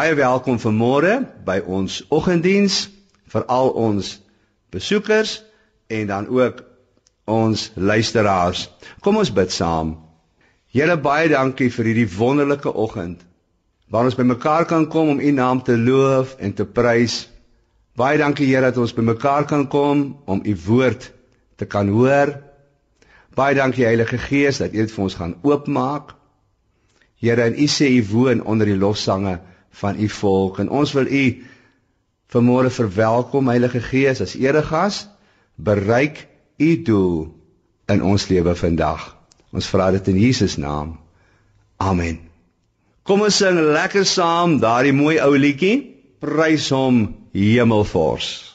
baie welkom vanmôre by ons oggenddiens vir al ons besoekers en dan ook ons luisteraars. Kom ons bid saam. Here baie dankie vir hierdie wonderlike oggend waar ons bymekaar kan kom om U naam te loof en te prys. Baie dankie Here dat ons bymekaar kan kom om U woord te kan hoor. Baie dankie Heilige Gees dat U dit vir ons gaan oopmaak. Here, en U sê U woon onder die lofsange van U volk en ons wil U vanmôre verwelkom Heilige Gees as eregas. Bereik U doel in ons lewe vandag. Ons vra dit in Jesus naam. Amen. Kom ons sing lekker saam daardie mooi ou liedjie. Prys hom Hemelvors.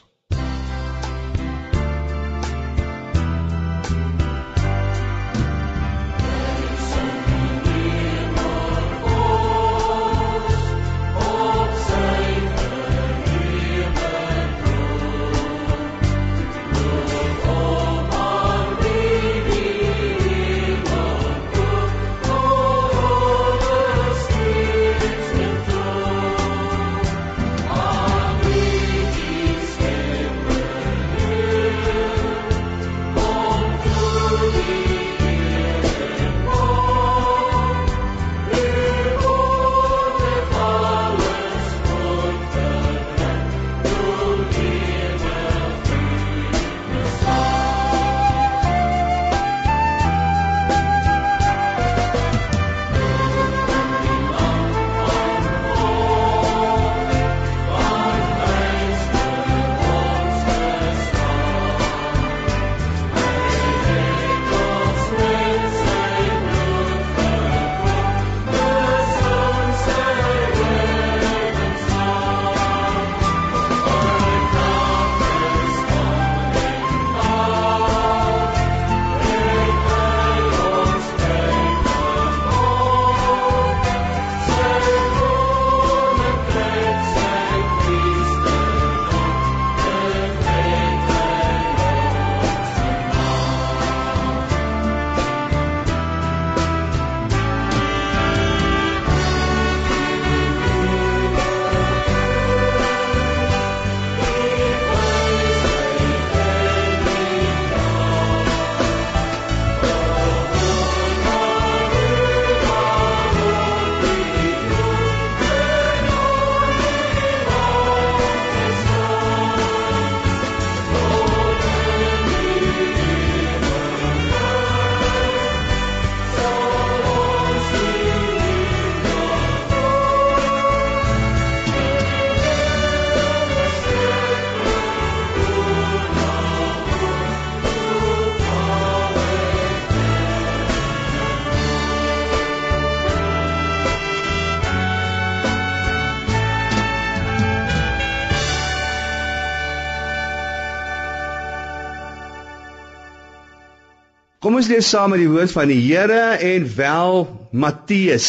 Kom ons lees saam met die woord van die Here en wel Matteus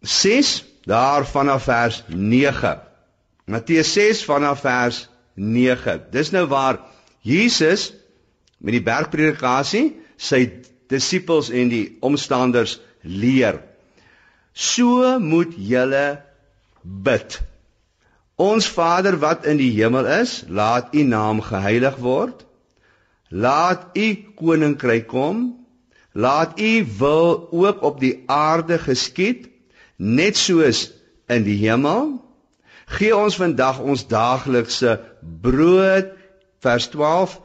6 daar vanaf vers 9. Matteus 6 vanaf vers 9. Dis nou waar Jesus met die bergpredikasie sy disippels en die omstanders leer. So moet julle bid. Ons Vader wat in die hemel is, laat U naam geheilig word. Laat u koninkryk kom. Laat u wil ook op die aarde geskied, net soos in die hemel. Gee ons vandag ons daaglikse brood, vers 12,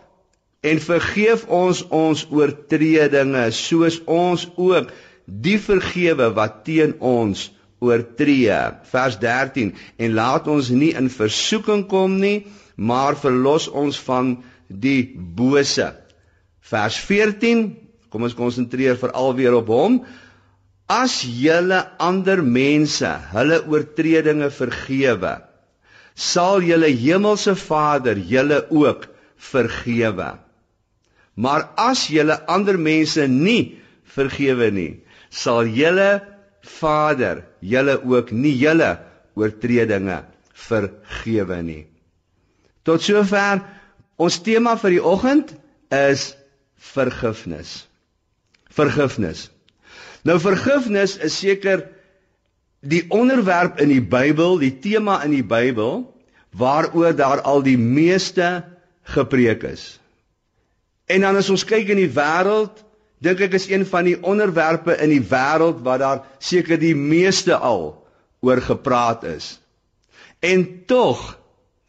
en vergeef ons ons oortredinge, soos ons ook die vergewe wat teen ons oortree. Vers 13, en laat ons nie in versoeking kom nie, maar verlos ons van die bose. Vers 14, kom ons konsentreer veral weer op hom. As julle ander mense hulle oortredinge vergewe, sal julle hemelse Vader julle ook vergewe. Maar as julle ander mense nie vergewe nie, sal julle Vader julle ook nie julle oortredinge vergewe nie. Tot sover Ons tema vir die oggend is vergifnis. Vergifnis. Nou vergifnis is seker die onderwerp in die Bybel, die tema in die Bybel waaroor daar al die meeste gepreek is. En dan as ons kyk in die wêreld, dink ek is een van die onderwerpe in die wêreld wat daar seker die meeste al oor gepraat is. En tog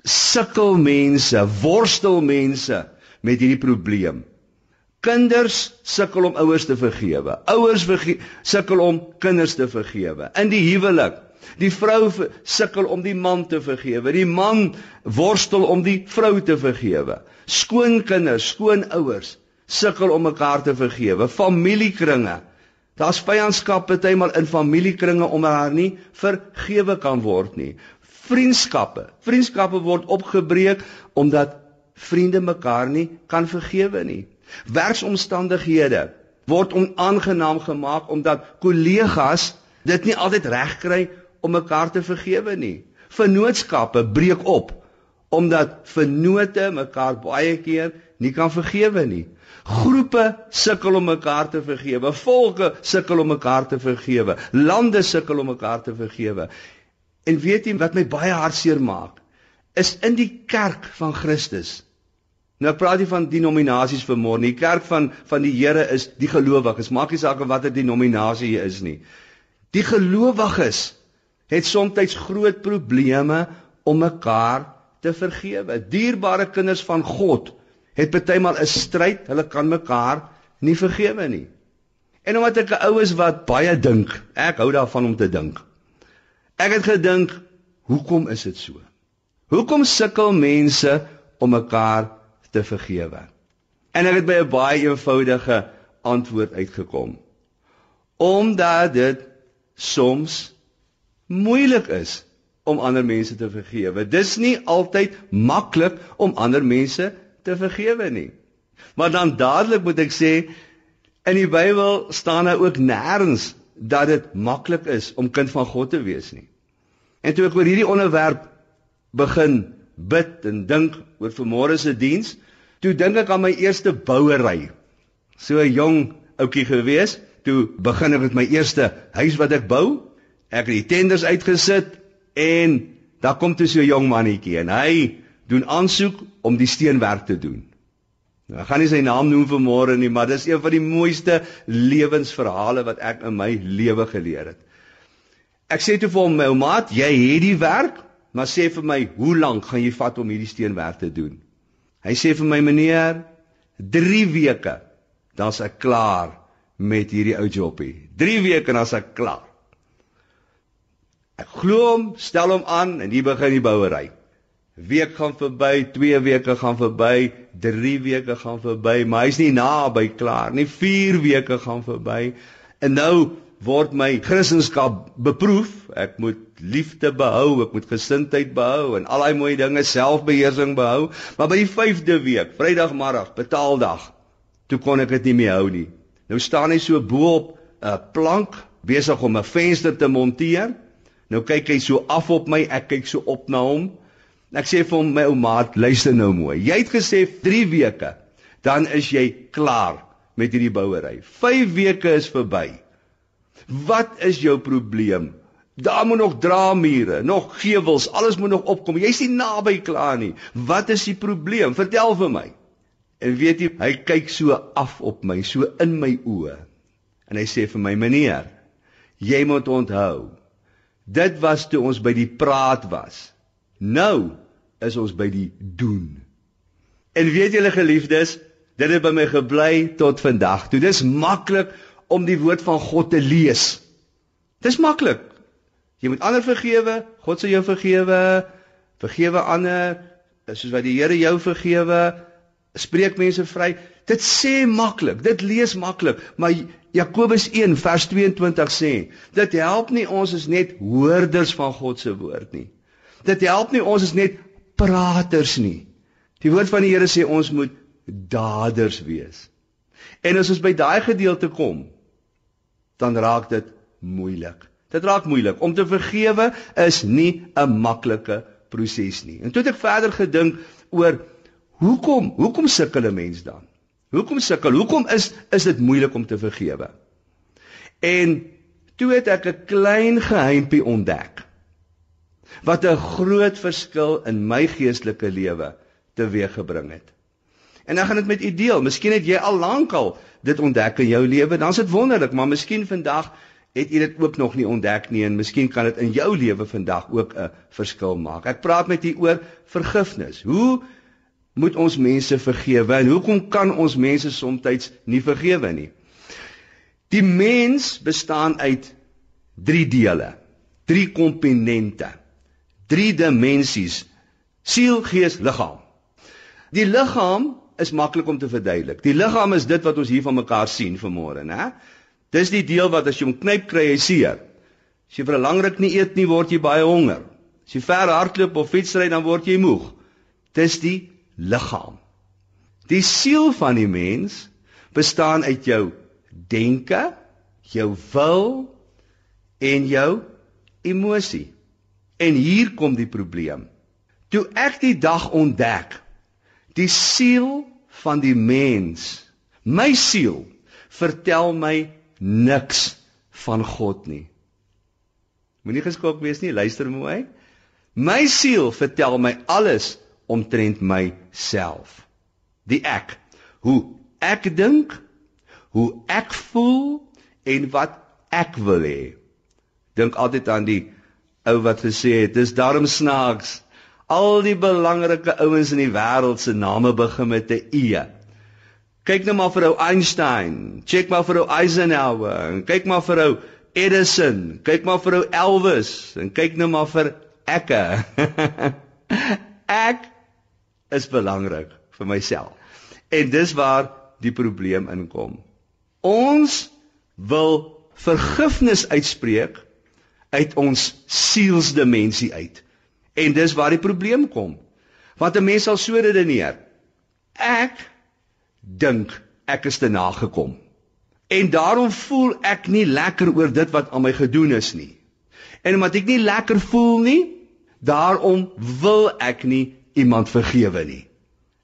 sukkel mense, worstel mense met hierdie probleem. Kinders sukkel om ouers te vergewe. Ouers sukkel om kinders te vergewe. In die huwelik, die vrou sukkel om die man te vergewe. Die man worstel om die vrou te vergewe. Skoonkinders, skoonouers sukkel om mekaar te vergewe. Familiekringe. Daar's vyandskap bytelmal in familiekringe omdat daar nie vergewe kan word nie. Vriendskappe. Vriendskappe word opgebreek omdat vriende mekaar nie kan vergewe nie. Werksomstandighede word onaangenaam gemaak omdat kollegas dit nie altyd reg kry om mekaar te vergewe nie. Vennootskappe breek op omdat vennote mekaar baie keer nie kan vergewe nie. Groepe sukkel om mekaar te vergewe, volke sukkel om mekaar te vergewe, lande sukkel om mekaar te vergewe. En weet jy wat my baie hartseer maak? Is in die kerk van Christus Nou ek praat nie van denominasies vermoor nie. Die kerk van van die Here is die gelowiges. Maak nie saak watter denominasie jy is nie. Die gelowiges het soms groot probleme om mekaar te vergewe. Dierbare kinders van God het partymal 'n stryd. Hulle kan mekaar nie vergewe nie. En omdat ek 'n ou is wat baie dink, ek hou daarvan om te dink. Ek het gedink, hoekom is dit so? Hoekom sukkel mense om mekaar te vergewe. En ek het by 'n baie eenvoudige antwoord uitgekom. Omdat dit soms moeilik is om ander mense te vergewe. Dis nie altyd maklik om ander mense te vergewe nie. Maar dan dadelik moet ek sê in die Bybel staan daar ook nêrens dat dit maklik is om kind van God te wees nie. En toe ek oor hierdie onderwerp begin bid en dink oor vanmôre se diens, toe dink ek aan my eerste bouery. So 'n jong ouetjie gewees, toe begin ek met my eerste huis wat ek bou. Ek het die tenders uitgesit en daar kom toe so 'n jong mannetjie en hy doen aansoek om die steenwerk te doen. Nou, ek gaan nie sy naam noem vir môre nie, maar dis een van die mooiste lewensverhale wat ek in my lewe geleer het. Ek sê toe vir hom, my maat, jy het die werk, Maar sê vir my, hoe lank gaan jy vat om hierdie steenwerk te doen? Hy sê vir my, meneer, 3 weke, dan's ek klaar met hierdie ou jobie. 3 weke dan's ek klaar. Ek glo hom, stel hom aan en hier begin die bouery. Week gaan verby, 2 weke gaan verby, 3 weke gaan verby, maar hy's nie naby klaar nie. 4 weke gaan verby. En nou word my Christendom beproef. Ek moet liefde behou, ek moet gesindheid behou en al daai mooi dinge, selfbeheersing behou. Maar by die 5de week, Vrydagmiddag, betaaldag, toe kon ek dit nie meer hou nie. Nou staan hy so bo op 'n plank besig om 'n venster te monteer. Nou kyk hy so af op my, ek kyk so op na hom. Ek sê vir hom my ou maat, luister nou mooi. Jy het gesê 3 weke, dan is jy klaar met hierdie bouery. 5 weke is verby. Wat is jou probleem? Daar moet nog draamure, nog gewels, alles moet nog opkom. Jy's nie naby klaar nie. Wat is die probleem? Vertel vir my. En weet jy, hy kyk so af op my, so in my oë. En hy sê vir my: "Meneer, jy moet onthou, dit was toe ons by die praat was. Nou is ons by die doen." En weet julle geliefdes, dit het by my gebly tot vandag. Toe dis maklik om die woord van God te lees. Dis maklik. Jy moet ander vergewe, God sal jou vergewe. Vergewe ander soos wat die Here jou vergewe. Spreek mense vry. Dit sê maklik, dit lees maklik, maar Jakobus 1 vers 22 sê, dit help nie ons is net hoorders van God se woord nie. Dit help nie ons is net praters nie. Die woord van die Here sê ons moet daders wees. En as ons by daai gedeelte kom, dan raak dit moeilik. Dit raak moeilik. Om te vergewe is nie 'n maklike proses nie. En toe het ek verder gedink oor hoekom, hoekom sukkel 'n mens dan? Hoekom sukkel? Hoekom is is dit moeilik om te vergewe? En toe het ek 'n klein geheimpie ontdek wat 'n groot verskil in my geestelike lewe teweeggebring het. En dan gaan dit met u deel. Miskien het jy al lankal dit ontdek in jou lewe, dan is dit wonderlik, maar miskien vandag het u dit ook nog nie ontdek nie en miskien kan dit in jou lewe vandag ook 'n verskil maak. Ek praat met u oor vergifnis. Hoe moet ons mense vergewe en hoekom kan ons mense soms nie vergewe nie? Die mens bestaan uit 3 dele, 3 komponente, 3 dimensies: siel, gees, liggaam. Die liggaam is maklik om te verduidelik. Die liggaam is dit wat ons hier van mekaar sien vanmôre, né? Dis die deel wat as jy hom knyp kry jy seer. As jy vir 'n lang ruk nie eet nie, word jy baie honger. As jy ver hardloop of fietsry, dan word jy moeg. Dis die liggaam. Die siel van die mens bestaan uit jou denke, jou wil en jou emosie. En hier kom die probleem. Toe ek die dag ontdek, die siel van die mens, my siel vertel my niks van God nie. Moenie geskok wees nie, luister mooi. My siel vertel my alles omtrent myself. Die ek, hoe ek dink, hoe ek voel en wat ek wil hê. Dink altyd aan die ou wat gesê het, dis darm snaaks. Al die belangrike ouens in die wêreld se name begin met 'n E. Kyk nou maar vir ou Einstein, check maar vir ou Eisenhower, en kyk maar vir ou Edison, kyk maar vir ou Elvis en kyk nou maar vir ekke. ek is belangrik vir myself. En dis waar die probleem inkom. Ons wil vergifnis uitspreek uit ons sielsdimensie uit. En dis waar die probleem kom. Want 'n mens sal so redeneer. Ek dink ek is te nagekom. En daarom voel ek nie lekker oor dit wat aan my gedoen is nie. En omdat ek nie lekker voel nie, daarom wil ek nie iemand vergewe nie.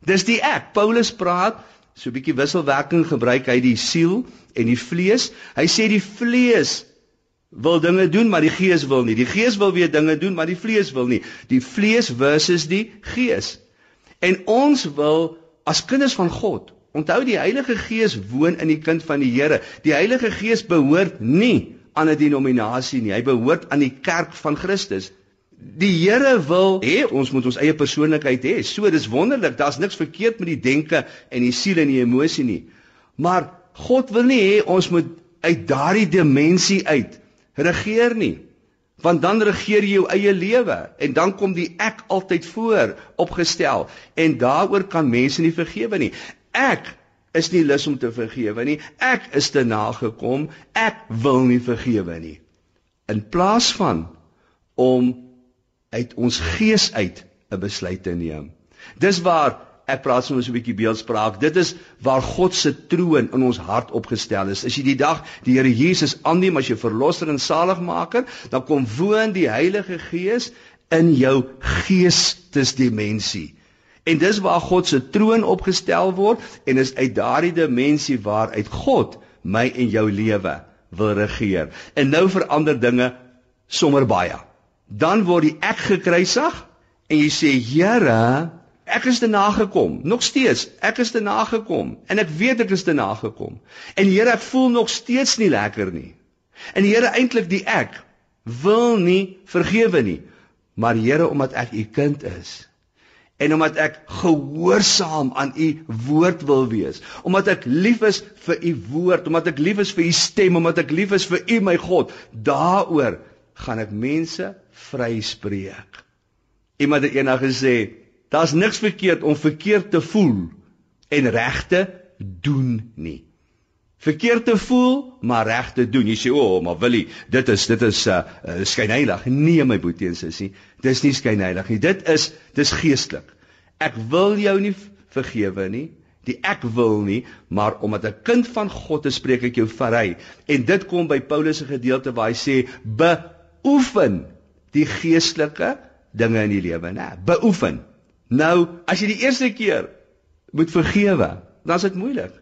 Dis die ek. Paulus praat so 'n bietjie wisselwerking gebruik hy die siel en die vlees. Hy sê die vlees wil dinge doen, maar die gees wil nie. Die gees wil weer dinge doen, maar die vlees wil nie. Die vlees versus die gees. En ons wil as kinders van God Onthou die Heilige Gees woon in die kind van die Here. Die Heilige Gees behoort nie aan 'n denominasie nie. Hy behoort aan die kerk van Christus. Die Here wil hê ons moet ons eie persoonlikheid hê. So dis wonderlik. Daar's niks verkeerd met die denke en die siel en die emosie nie. Maar God wil nie hê ons moet uit daardie dimensie uit regeer nie. Want dan regeer jy jou eie lewe en dan kom die ek altyd voor opgestel en daaroor kan mense nie vergewe nie ek is nie lus om te vergewe nie. Ek is te nagekom. Ek wil nie vergewe nie. In plaas van om uit ons gees uit 'n besluit te neem. Dis waar ek praat soms 'n bietjie beeldspraak. Dit is waar God se troon in ons hart opgestel is. As jy die dag die Here Jesus aanneem as jou verlosser en saligmaker, dan kom woon die Heilige Gees in jou geestesdimensie. En dis waar God se troon opgestel word en is uit daardie dimensie waar uit God my en jou lewe wil regeer. En nou verander dinge sommer baie. Dan word die ek gekruisig en jy sê Here, ek is te nagekom. Nog steeds, ek is te nagekom en ek weet ek is te nagekom. En Here, ek voel nog steeds nie lekker nie. En Here, eintlik die ek wil nie vergewe nie. Maar Here, omdat ek u kind is, en omdat ek gehoorsaam aan u woord wil wees, omdat ek lief is vir u woord, omdat ek lief is vir u stem, omdat ek lief is vir u my God, daaroor gaan ek mense vryspreek. Iemand het eendag gesê, daar's niks verkeerd om verkeerd te voel en reg te doen nie. Verkeerd te voel, maar reg te doen. Jy sê, "O, oh, maar Willie, dit is dit is uh, uh skynheilig." Nee, my boetie en sussie, dis nie skynheilig nie. Dit is dis geestelik. Ek wil jou nie vergewe nie. Die ek wil nie, maar omdat 'n kind van God is, spreek ek jou vry. En dit kom by Paulus se gedeelte waar hy sê, "Beoefen die geestelike dinge in die lewe, né? Beoefen." Nou, as jy die eerste keer moet vergewe, dan is dit moeilik.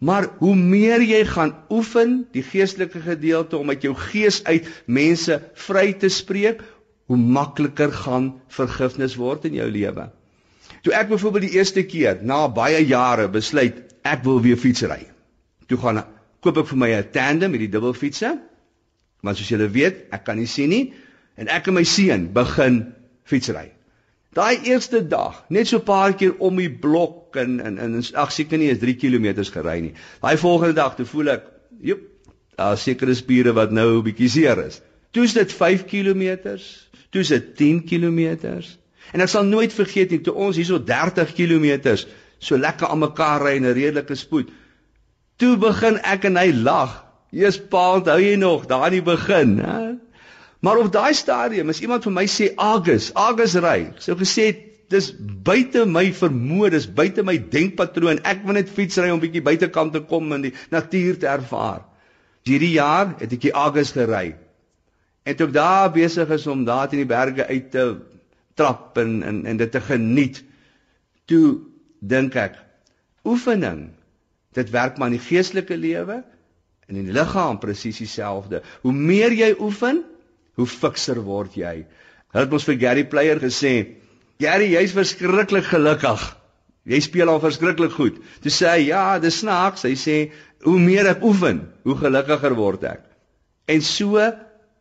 Maar hoe meer jy gaan oefen die geestelike gedeelte om uit jou gees uit mense vry te spreek, hoe makliker gaan vergifnis word in jou lewe. Toe ek byvoorbeeld die eerste keer na baie jare besluit ek wil weer fietsry. Toe gaan koop ek vir my 'n tandem met die dubbelfietsse. Want soos julle weet, ek kan nie sien nie en ek en my seun begin fietsry. Daai eerste dag, net so 'n paar keer om die blok en en en ag seker nie is 3 km gery nie. Daai volgende dag toe voel ek, joep, daar sekere spiere wat nou 'n bietjie seer is. Toe is dit 5 km, toe is dit 10 km. En ek sal nooit vergeet nie toe ons hierso 30 km so lekker aan mekaar ry in 'n redelike spoed. Toe begin ek en hy lag. Jesus pa, onthou jy nog, daar in die begin, hè? Maar op daai stadium as iemand vir my sê Agus, Agus ry, sou gesê dis buite my vermoë, dis buite my denkpatroon. Ek wil net fietsry om bietjie buitekant te kom en die natuur te ervaar. Hierdie jaar het ek die Agus gery. En toe ek daar besig is om daar in die berge uit te trap en en en dit te geniet, toe dink ek oefening dit werk maar in die geestelike lewe en in die liggaam presies dieselfde. Hoe meer jy oefen, hoe fikser word jy. Hulle het ons vir Gary Player gesê, "Gary, jy's verskriklik gelukkig. Jy speel al verskriklik goed." Toe sê hy, "Ja, dis snaaks." Hy sê, "Hoe meer ek oefen, hoe gelukkiger word ek." En so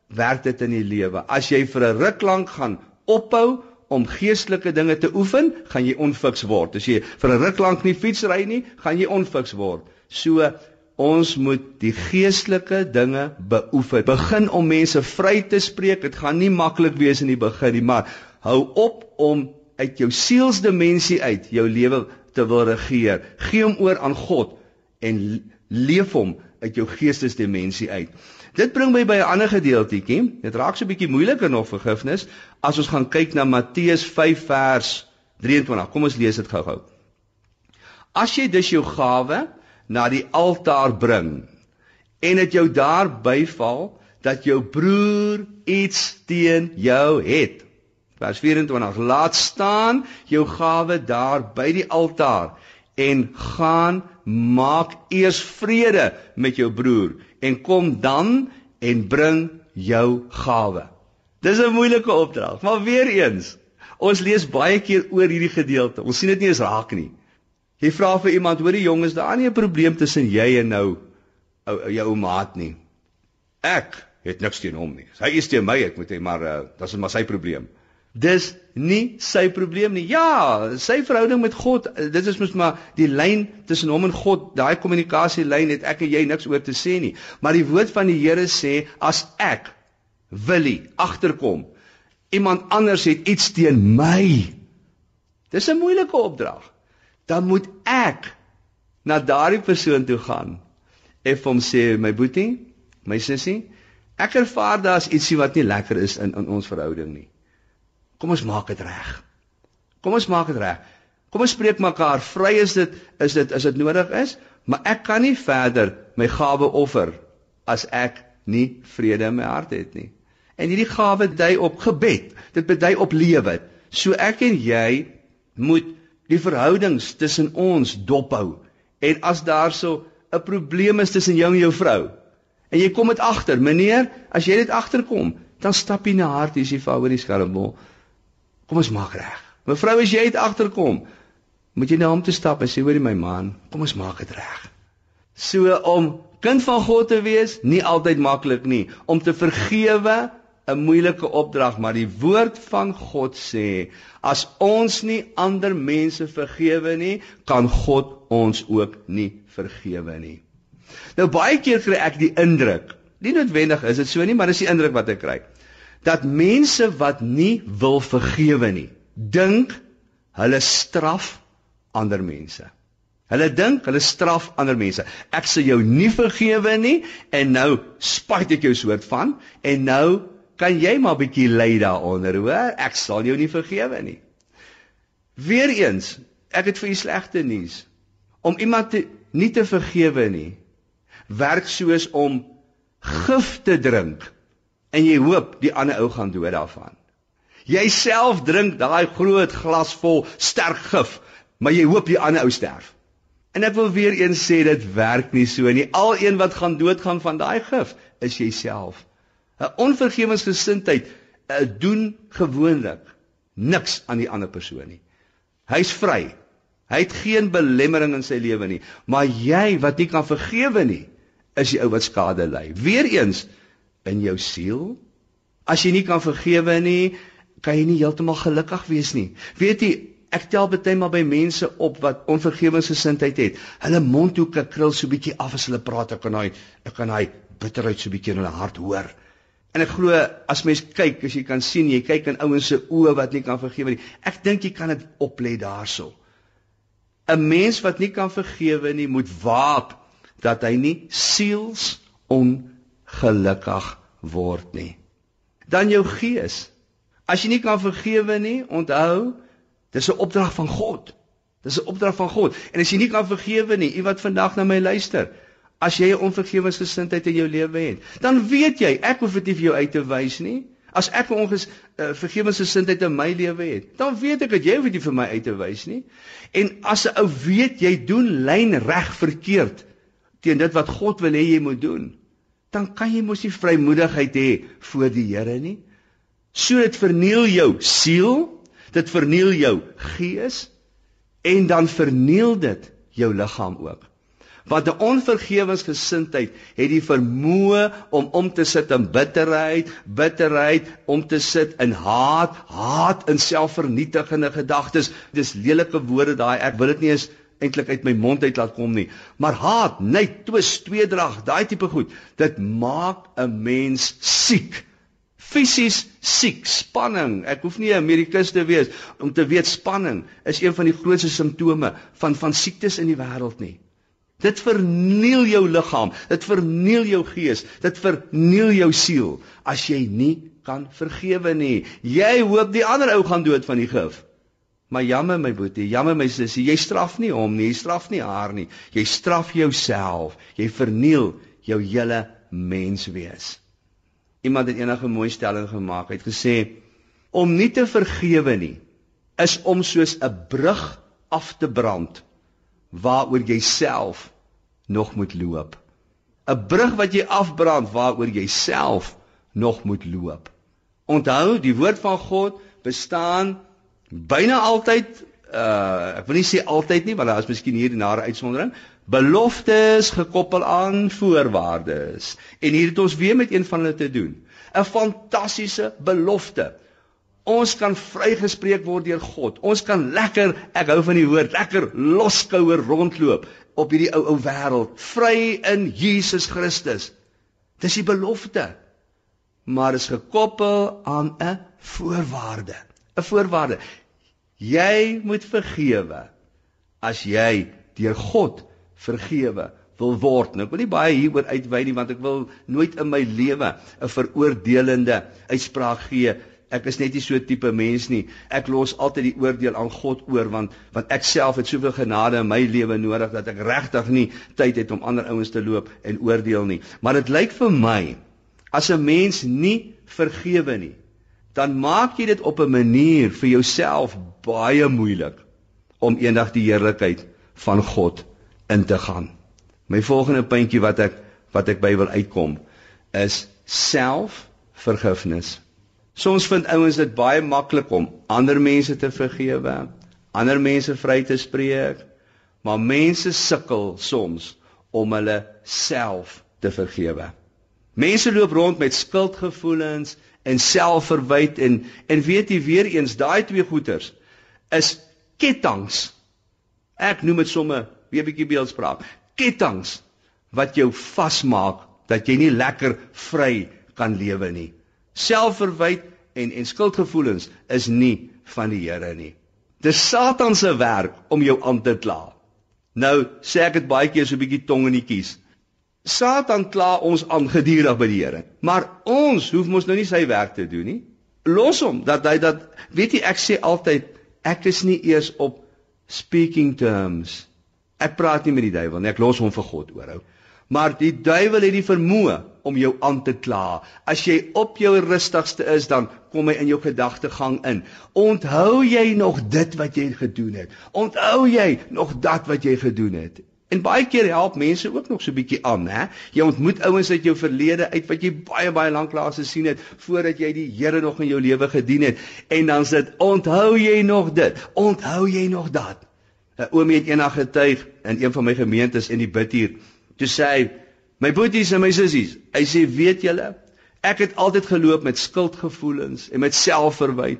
werk dit in die lewe. As jy vir 'n ruk lank gaan ophou om geestelike dinge te oefen, gaan jy onfiks word. As jy vir 'n ruk lank nie fietsry nie, gaan jy onfiks word. So Ons moet die geestelike dinge beoefen. Begin om mense vry te spreek. Dit gaan nie maklik wees in die begin nie, maar hou op om uit jou sielsdimensie uit jou lewe te wil regeer. Gee hom oor aan God en leef hom uit jou geestesdimensie uit. Dit bring my by 'n ander gedeeltjie. Dit raak so 'n bietjie moeiliker nog vergifnis as ons gaan kyk na Matteus 5 vers 23. Kom ons lees dit gou-gou. As jy dus jou gawe na die altaar bring en dit jou daar byval dat jou broer iets teen jou het. Vers 24: Laat staan jou gawe daar by die altaar en gaan maak eers vrede met jou broer en kom dan en bring jou gawe. Dis 'n moeilike opdrag, maar weer eens, ons lees baie keer oor hierdie gedeelte. Ons sien dit nie eens raak nie. Jy vra vir iemand, hoor die jongens, daar nie 'n probleem tussen jy en nou ou jou ou maat nie. Ek het niks teen hom nie. Hy is teen my, ek moet hê maar uh, dis maar sy probleem. Dis nie sy probleem nie. Ja, sy verhouding met God, eh, dit is mos maar die lyn tussen hom en God, daai kommunikasielyn het ek en jy niks oor te sê nie. Maar die woord van die Here sê as ek Willie agterkom, iemand anders het iets teen my. Dis 'n moeilike opdrag dan moet ek na daardie persoon toe gaan en hom sê my boetie, my sussie, ek ervaar daar's ietsie wat nie lekker is in in ons verhouding nie. Kom ons maak dit reg. Kom ons maak dit reg. Kom ons spreek mekaar vry is dit is dit as dit nodig is, maar ek kan nie verder my gawe offer as ek nie vrede in my hart het nie. En hierdie gawe dui op gebed. Dit bedui op lewe. So ek en jy moet die verhoudings tussen ons dophou. En as daar so 'n probleem is tussen jou en jou vrou en jy kom dit agter, meneer, as jy dit agterkom, dan stap jy na haar toe, sê vir oor die skelmbol. Kom ons maak reg. Mevrou, as jy dit agterkom, moet jy na hom toe stap en sê hoor my man, kom ons maak dit reg. So om kind van God te wees, nie altyd maklik nie, om te vergewe 'n moeilike opdrag, maar die woord van God sê, as ons nie ander mense vergewe nie, kan God ons ook nie vergewe nie. Nou baie keer kry ek die indruk, nie noodwendig is dit so nie, maar dis die indruk wat ek kry, dat mense wat nie wil vergewe nie, dink hulle straf ander mense. Hulle dink hulle straf ander mense. Ek sê jou nie vergewe nie en nou spyt ek jou soort van en nou kan jy maar bietjie ly daaronder, hoor? Ek sal jou nie vergewe nie. Weereens, ek het vir u slegte nuus. Om iemand te nie te vergewe nie, werk soos om gif te drink en jy hoop die ander ou gaan dood daarvan. Jy self drink daai groot glas vol sterk gif, maar jy hoop die ander ou sterf. En ek wil weer eens sê dit werk nie so nie. Al een wat gaan doodgaan van daai gif is jouself. 'n Onvergewensgesindheid uh, doen gewoonlik niks aan die ander persoon nie. Hy's vry. Hy het geen belemmering in sy lewe nie, maar jy wat nie kan vergewe nie, is die ou wat skade ly. Weereens in jou siel. As jy nie kan vergewe nie, kan jy nie heeltemal gelukkig wees nie. Weet jy, ek tel baie maal by mense op wat onvergewensgesindheid het. Hulle mondhoeke krul so bietjie af as hulle praat, ek kan hy ek kan hy bitterheid so bietjie in hulle hart hoor. En ek glo as mens kyk, as jy kan sien, jy kyk in ouens se oë wat nie kan vergewe nie. Ek dink jy kan dit oplê daarso. 'n Mens wat nie kan vergewe nie, moet waak dat hy nie siels ongelukkig word nie. Dan jou gees. As jy nie kan vergewe nie, onthou, dis 'n opdrag van God. Dis 'n opdrag van God. En as jy nie kan vergewe nie, u wat vandag na my luister, as jy 'n onvergewensgesindheid in jou lewe het, dan weet jy, ek hoef dit nie vir jou uit te wys nie. As ek 'n onges uh, vergewensgesindheid in my lewe het, dan weet ek dat jy hoef dit vir my uit te wys nie. En as 'n ou weet jy doen lyn reg verkeerd teen dit wat God wil hê jy moet doen, dan kan jy mos nie vrymoedigheid hê voor die Here nie. So dit verniel jou siel, dit verniel jou gees en dan verniel dit jou liggaam ook. Want 'n onvergewensgesindheid het die vermoë om om te sit in bitterheid, bitterheid, om te sit in haat, haat in selfvernietigende gedagtes. Dis lelike woorde daai. Ek wil dit nie eens eintlik uit my mond uit laat kom nie. Maar haat, net twis, tweedrag, daai tipe goed, dit maak 'n mens siek. Fisies siek, spanning. Ek hoef nie 'n medikus te wees om te weet spanning is een van die grootste simptome van van siektes in die wêreld nie. Dit verniel jou liggaam, dit verniel jou gees, dit verniel jou siel as jy nie kan vergewe nie. Jy hoop die ander ou gaan dood van die gif. Maar jammer my boetie, jammer my sussie, jy straf nie hom nie, jy straf nie haar nie. Jy straf jouself. Jy verniel jou hele menswees. Iemand het eendag 'n mooi stelling gemaak. Hy het gesê om nie te vergewe nie is om soos 'n brug af te brand waaroor jy self nog moet loop. 'n Brug wat jy afbrand waaroor jy self nog moet loop. Onthou, die woord van God bestaan byna altyd uh ek wil nie sê altyd nie, want daar is miskien hier 'n nare uitsondering. Beloftes gekoppel aan voorwaardes. En hier het ons weer met een van hulle te doen. 'n Fantastiese belofte. Ons kan vrygespreek word deur God. Ons kan lekker, ek hou van die woord, lekker loskouer rondloop op hierdie ou ou wêreld, vry in Jesus Christus. Dis die belofte. Maar is gekoppel aan 'n voorwaarde. 'n Voorwaarde. Jy moet vergewe as jy deur God vergewe wil word. Nou ek wil nie baie hieroor uitwy nie want ek wil nooit in my lewe 'n veroordelende uitspraak gee Ek is net nie so tipe mens nie. Ek los altyd die oordeel aan God oor want want ek self het soveel genade in my lewe nodig dat ek regtig nie tyd het om ander ouens te loop en oordeel nie. Maar dit lyk vir my as 'n mens nie vergewe nie, dan maak jy dit op 'n manier vir jouself baie moeilik om eendag die heerlikheid van God in te gaan. My volgende puntjie wat ek wat ek by wil uitkom is selfvergifnis. Soms vind ouens dit baie maklik om ander mense te vergewe, ander mense vry te spreek, maar mense sukkel soms om hulle self te vergewe. Mense loop rond met skuldgevoelens en selfverwyd en en weet jy weer eens daai twee goeters is ketTINGS. Ek noem dit sommer weer 'n bietjie beeldspraak. KETTINGS wat jou vasmaak dat jy nie lekker vry kan lewe nie. Selfverwyd en en skuldgevoelens is nie van die Here nie. Dis Satan se werk om jou aan te kla. Nou sê ek dit baie keer so 'n bietjie tong in die kies. Satan kla ons aan gedurig by die Here, maar ons hoef mos nou nie sy werk te doen nie. Los hom dat hy dat weet jy ek sê altyd ek is nie eers op speaking terms. Ek praat nie met die duiwel nie, ek los hom vir God oor. Maar die duiwel het die vermoë om jou aan te kla. As jy op jou rustigste is, dan kom hy in jou gedagtegang in. Onthou jy nog dit wat jy gedoen het? Onthou jy nog dat wat jy gedoen het? En baie keer help mense ook nog so 'n bietjie aan, hè? Jy ontmoet ouens uit jou verlede uit wat jy baie baie lank lank gesien het voordat jy die Here nog in jou lewe gedien het. En dan sê dit, "Onthou jy nog dit? Onthou jy nog dat?" 'n Oomie het eendag getuig in een van my gemeentes in die bid hier. Toe sê hy, "My boeties en my sissies, hy sê, weet julle, ek het altyd geloop met skuldgevoelens en met selfverwyd."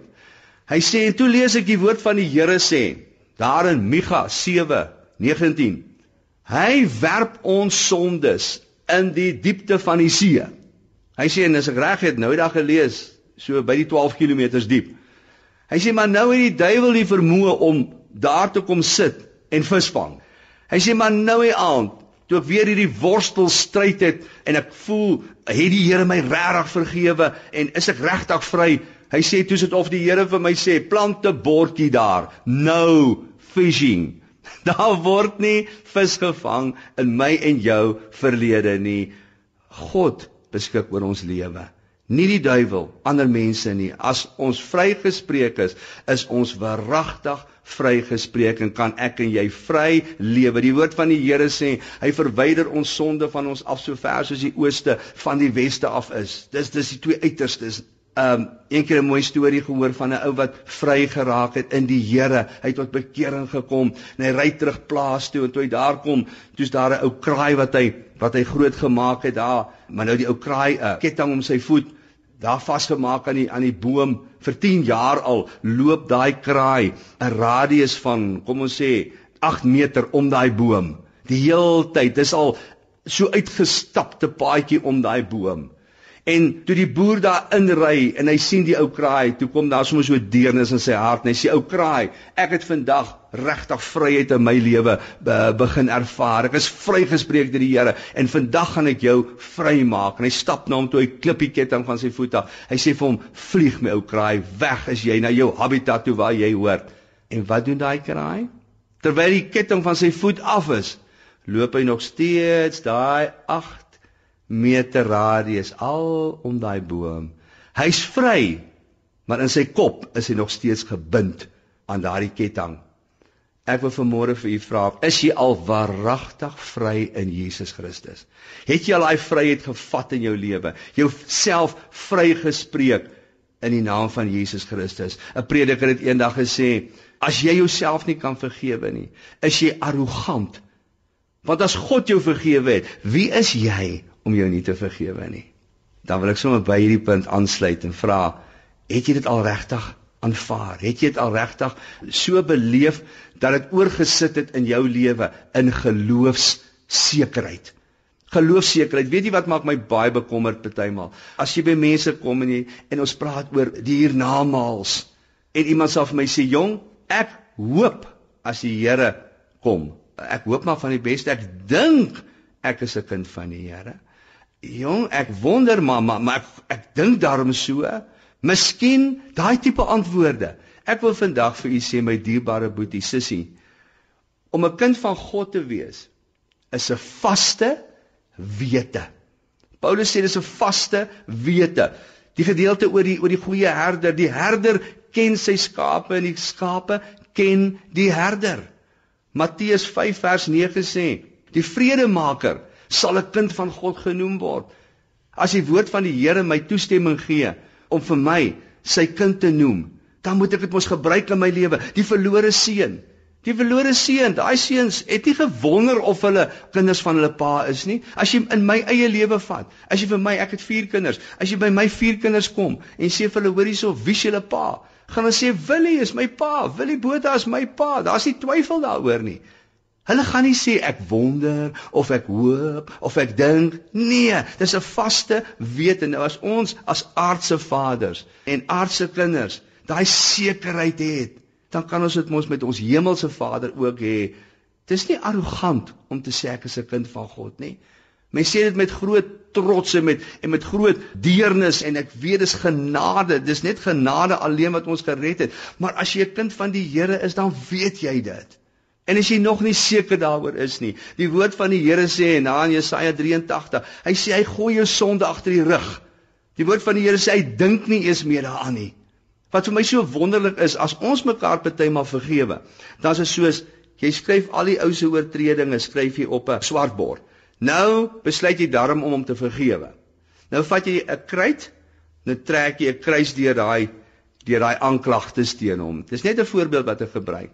Hy sê, "En toe lees ek die woord van die Here sê, daar in Micha 7:19 Hy werp ons sondes in die diepte van die see. Hy sê en as ek reg het nou daag gelees, so by die 12 km diep. Hy sê maar nou het die duiwel die vermoë om daar te kom sit en visvang. Hy sê maar nou hy aand toe ek weer hierdie worstel stryd het en ek voel het die Here my regtig vergewe en is ek regtig vry? Hy sê toe sit of die Here vir my sê plant 'n bordjie daar. No fishing. Daar word nie vis gevang in my en jou verlede nie. God beskik oor ons lewe. Nie die duiwel, ander mense nie. As ons vrygespreek is, is ons waaragtig vrygespreek en kan ek en jy vry lewe. Die woord van die Here sê, hy verwyder ons sonde van ons af so ver soos die ooste van die weste af is. Dis dis die twee uiterstes um een keer 'n mooi storie gehoor van 'n ou wat vry geraak het in die Here. Hy het tot bekering gekom en hy ry terug plaas toe en toe hy daar kom, toe's daar 'n ou kraai wat hy wat hy groot gemaak het daar, maar nou die ou kraai 'n uh, ketting om sy voet daar vasgemaak aan die aan die boom vir 10 jaar al loop daai kraai 'n radius van kom ons sê 8 meter om daai boom. Die heeltyd, dis al so uitgestapte paadjie om daai boom. En toe die boer daar inry en hy sien die ou kraai, toe kom daar sommer so deernis in sy hart en hy sê ou kraai, ek het vandag regtig vryheid in my lewe be, begin ervaar. Ek is vrygespreek deur die Here en vandag gaan ek jou vrymaak. En hy stap na hom toe hy klippie ketting van sy voet af. Hy sê vir hom: "Vlieg my ou kraai, weg is jy na jou habitat toe waar jy hoort." En wat doen daai kraai? Terwyl die ketting van sy voet af is, loop hy nog steeds daai 8 meter radius al om daai boom. Hy's vry, maar in sy kop is hy nog steeds gebind aan daardie ketting. Ek wil vanmôre vir u vra, is jy al waaragtig vry in Jesus Christus? Het jy al daai vryheid gevat in jou lewe? Jouself vrygespreek in die naam van Jesus Christus. 'n Prediker het eendag gesê, as jy jouself nie kan vergewe nie, is jy arrogant. Want as God jou vergewe het, wie is jy om jou nie te vergewe nie. Dan wil ek sommer by hierdie punt aansluit en vra, het jy dit al regtig aanvaar? Het jy dit al regtig so beleef dat dit oorgesit het in jou lewe in geloofssekerheid? Geloofssekerheid. Weet jy wat maak my baie bekommerd partymal? As jy by mense kom en jy en ons praat oor die hiernamaals en iemand sê vir my sê, "Jong, ek hoop as die Here kom. Ek hoop maar van die beste. Ek dink ek is 'n kind van die Here." Jong, ek wonder maar, maar ek ek dink daarom so. Miskien daai tipe antwoorde. Ek wil vandag vir u sê my dierbare boetie, sussie, om 'n kind van God te wees is 'n vaste wete. Paulus sê dis 'n vaste wete. Die gedeelte oor die oor die goeie herder, die herder ken sy skape en die skape ken die herder. Matteus 5 vers 9 sê, die vredemaker sal 'n kind van God genoem word. As die woord van die Here my toestemming gee om vir my sy kind te noem, dan moet ek dit mos gebruik in my lewe. Die verlore seun, die verlore seun, daai seuns het nie gewonder of hulle kinders van hulle pa is nie. As jy in my eie lewe vat, as jy vir my, ek het 4 kinders, as jy by my 4 kinders kom en sê vir hulle hoor hierso, wie is julle pa? Gaan hulle sê Willie is my pa, Willie Botha is my pa. Daar's nie twyfel daaroor nie. Hulle gaan nie sê ek wonder of ek hoop of ek dink. Nee, dis 'n vaste wete nou as ons as aardse vaders en aardse kinders daai sekerheid het, dan kan ons dit mos met ons hemelse Vader ook hê. Dis nie arrogant om te sê ek is 'n kind van God nie. Mense sê dit met groot trots en met en met groot deernis en ek weet dis genade, dis net genade alleen wat ons gered het. Maar as jy 'n kind van die Here is, dan weet jy dit. En as jy nog nie seker daaroor is nie, die woord van die Here sê in Jesaja 83, hy sê hy gooi jou sonde agter die rug. Die woord van die Here sê hy dink nie eens meer daaraan nie. Wat vir my so wonderlik is, as ons mekaar partymal vergewe, dan is dit soos jy skryf al die ou se oortredinge skryf jy op 'n swart bord. Nou besluit jy daarom om hom te vergewe. Nou vat jy 'n kruit, nou trek jy 'n kruis deur daai deur daai aanklagtes teen hom. Dis net 'n voorbeeld wat ek gebruik.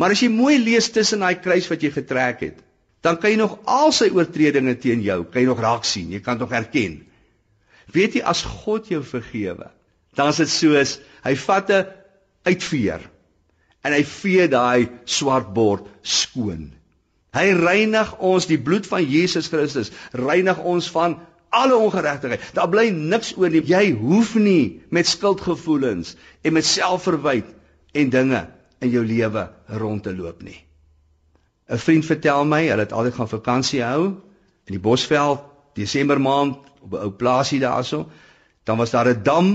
Maar as jy mooi lees tussen daai kruis wat jy getrek het, dan kan jy nog al sy oortredinge teen jou, kan jy nog raak sien, jy kan nog herken. Weet jy as God jou vergewe, dan is dit soos hy vat 'n uitveer en hy vee daai swart bord skoon. Hy reinig ons die bloed van Jesus Christus, reinig ons van alle ongeregtigheid. Daar bly niks oor nie. Jy hoef nie met skuldgevoelens en met selfverwyd en dinge in jou lewe rond te loop nie. 'n Vriend vertel my, hulle het altyd gaan vakansie hou in die Bosveld, Desember maand op 'n ou plaasie daarso. Dan was daar 'n dam,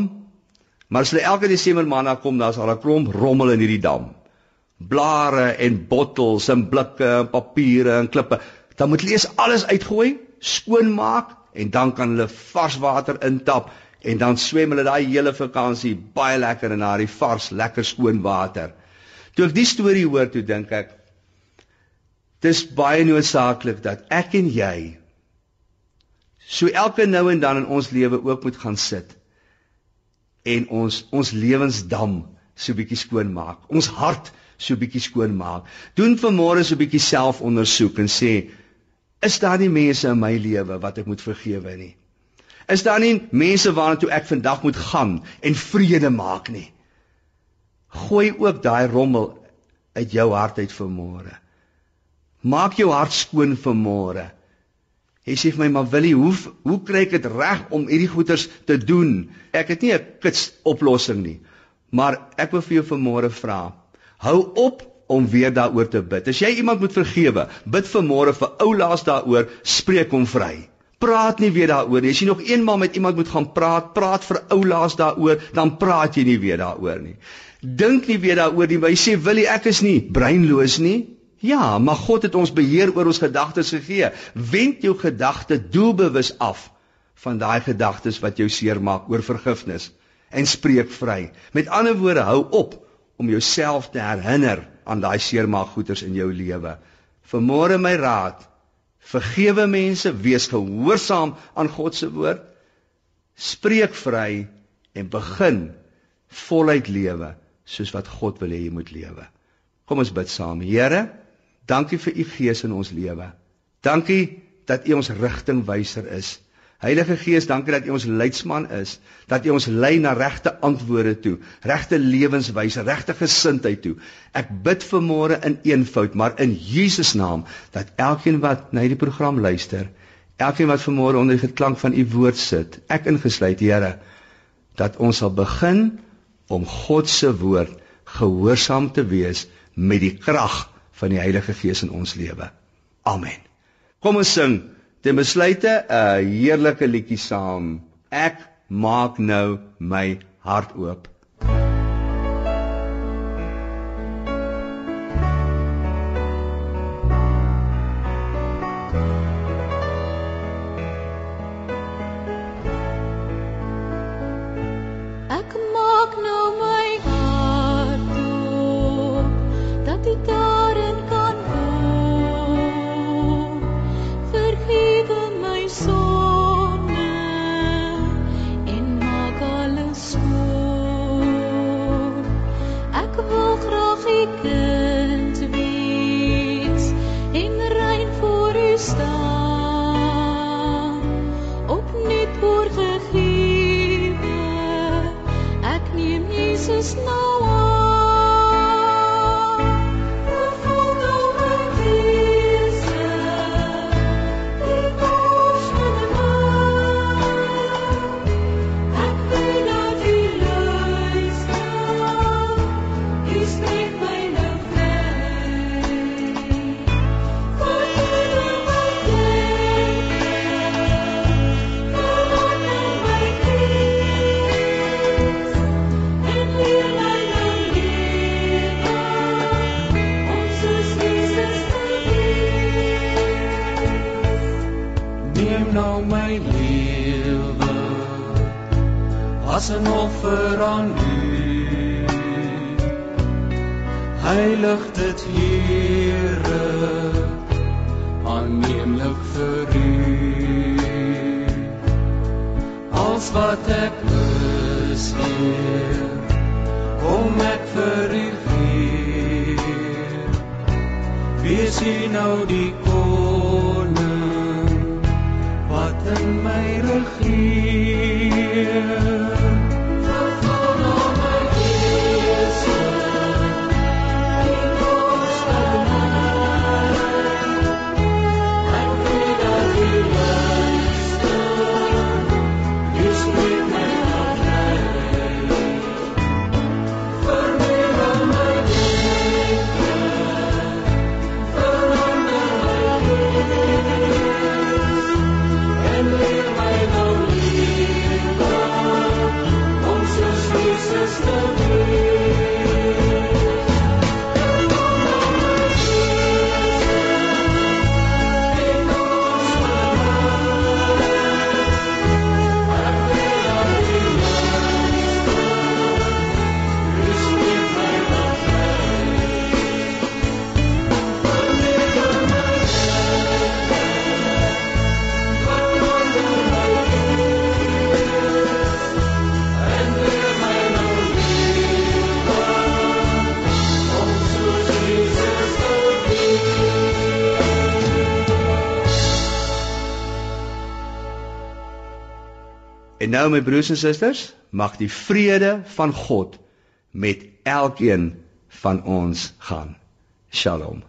maar as hulle elke Desember maand daar kom, daar's al 'n klomp rommel in hierdie dam. Blare en bottels en blikke en papiere en klippe. Dan moet hulle eers alles uitgooi, skoonmaak en dan kan hulle vars water intap en dan swem hulle daai hele vakansie baie lekker in daai vars, lekker skoon water. Toe ek die storie hoor, toe dink ek dis baie noodsaaklik dat ek en jy so elke nou en dan in ons lewe ook moet gaan sit en ons ons lewensdam so bietjie skoon maak. Ons hart so bietjie skoon maak. Doen vanmôre so bietjie selfondersoek en sê is daar nie mense in my lewe wat ek moet vergewe nie? Is daar nie mense waarna toe ek vandag moet gaan en vrede maak nie? Gooi ook daai rommel uit jou hart uit vir môre. Maak jou hart skoon vir môre. Hy sê vir my, "Maar Willie, hoe hoe kry ek dit reg om hierdie goeders te doen? Ek het nie 'n kits oplossing nie. Maar ek wil vir jou vanmôre vra, hou op om weer daaroor te bid. As jy iemand moet vergewe, bid vanmôre vir oulaas daaroor, spreek hom vry. Praat nie weer daaroor nie. As jy nog eenmaal met iemand moet gaan praat, praat vir oulaas daaroor, dan praat jy nie weer daaroor nie dink nie weer daaroor nie. Hy sê, "Wil jy ek is nie breinloos nie?" Ja, maar God het ons beheer oor ons gedagtes gegee. Wend jou gedagte doelbewus af van daai gedagtes wat jou seermaak oor vergifnis en spreek vry. Met ander woorde, hou op om jouself te herinner aan daai seermaak goeters in jou lewe. Vermoere my raad, vergewe mense, wees gehoorsaam aan God se woord, spreek vry en begin voluit lewe soos wat God wil hê jy moet lewe. Kom ons bid saam. Here, dankie vir u gees in ons lewe. Dankie dat u ons rigtingwyser is. Heilige Gees, dankie dat U ons leidsman is, dat U ons lei na regte antwoorde toe, regte lewenswyse, regte gesindheid toe. Ek bid vir môre in eenvoud, maar in Jesus naam dat elkeen wat na hierdie program luister, elkeen wat vanmôre onder die klank van U woord sit, ek ingesluit, Here, dat ons sal begin om God se woord gehoorsaam te wees met die krag van die Heilige Gees in ons lewe. Amen. Kom ons sing ten besluite 'n heerlike liedjie saam. Ek maak nou my hart oop. nou my broers en susters, mag die vrede van God met elkeen van ons gaan. Shalom.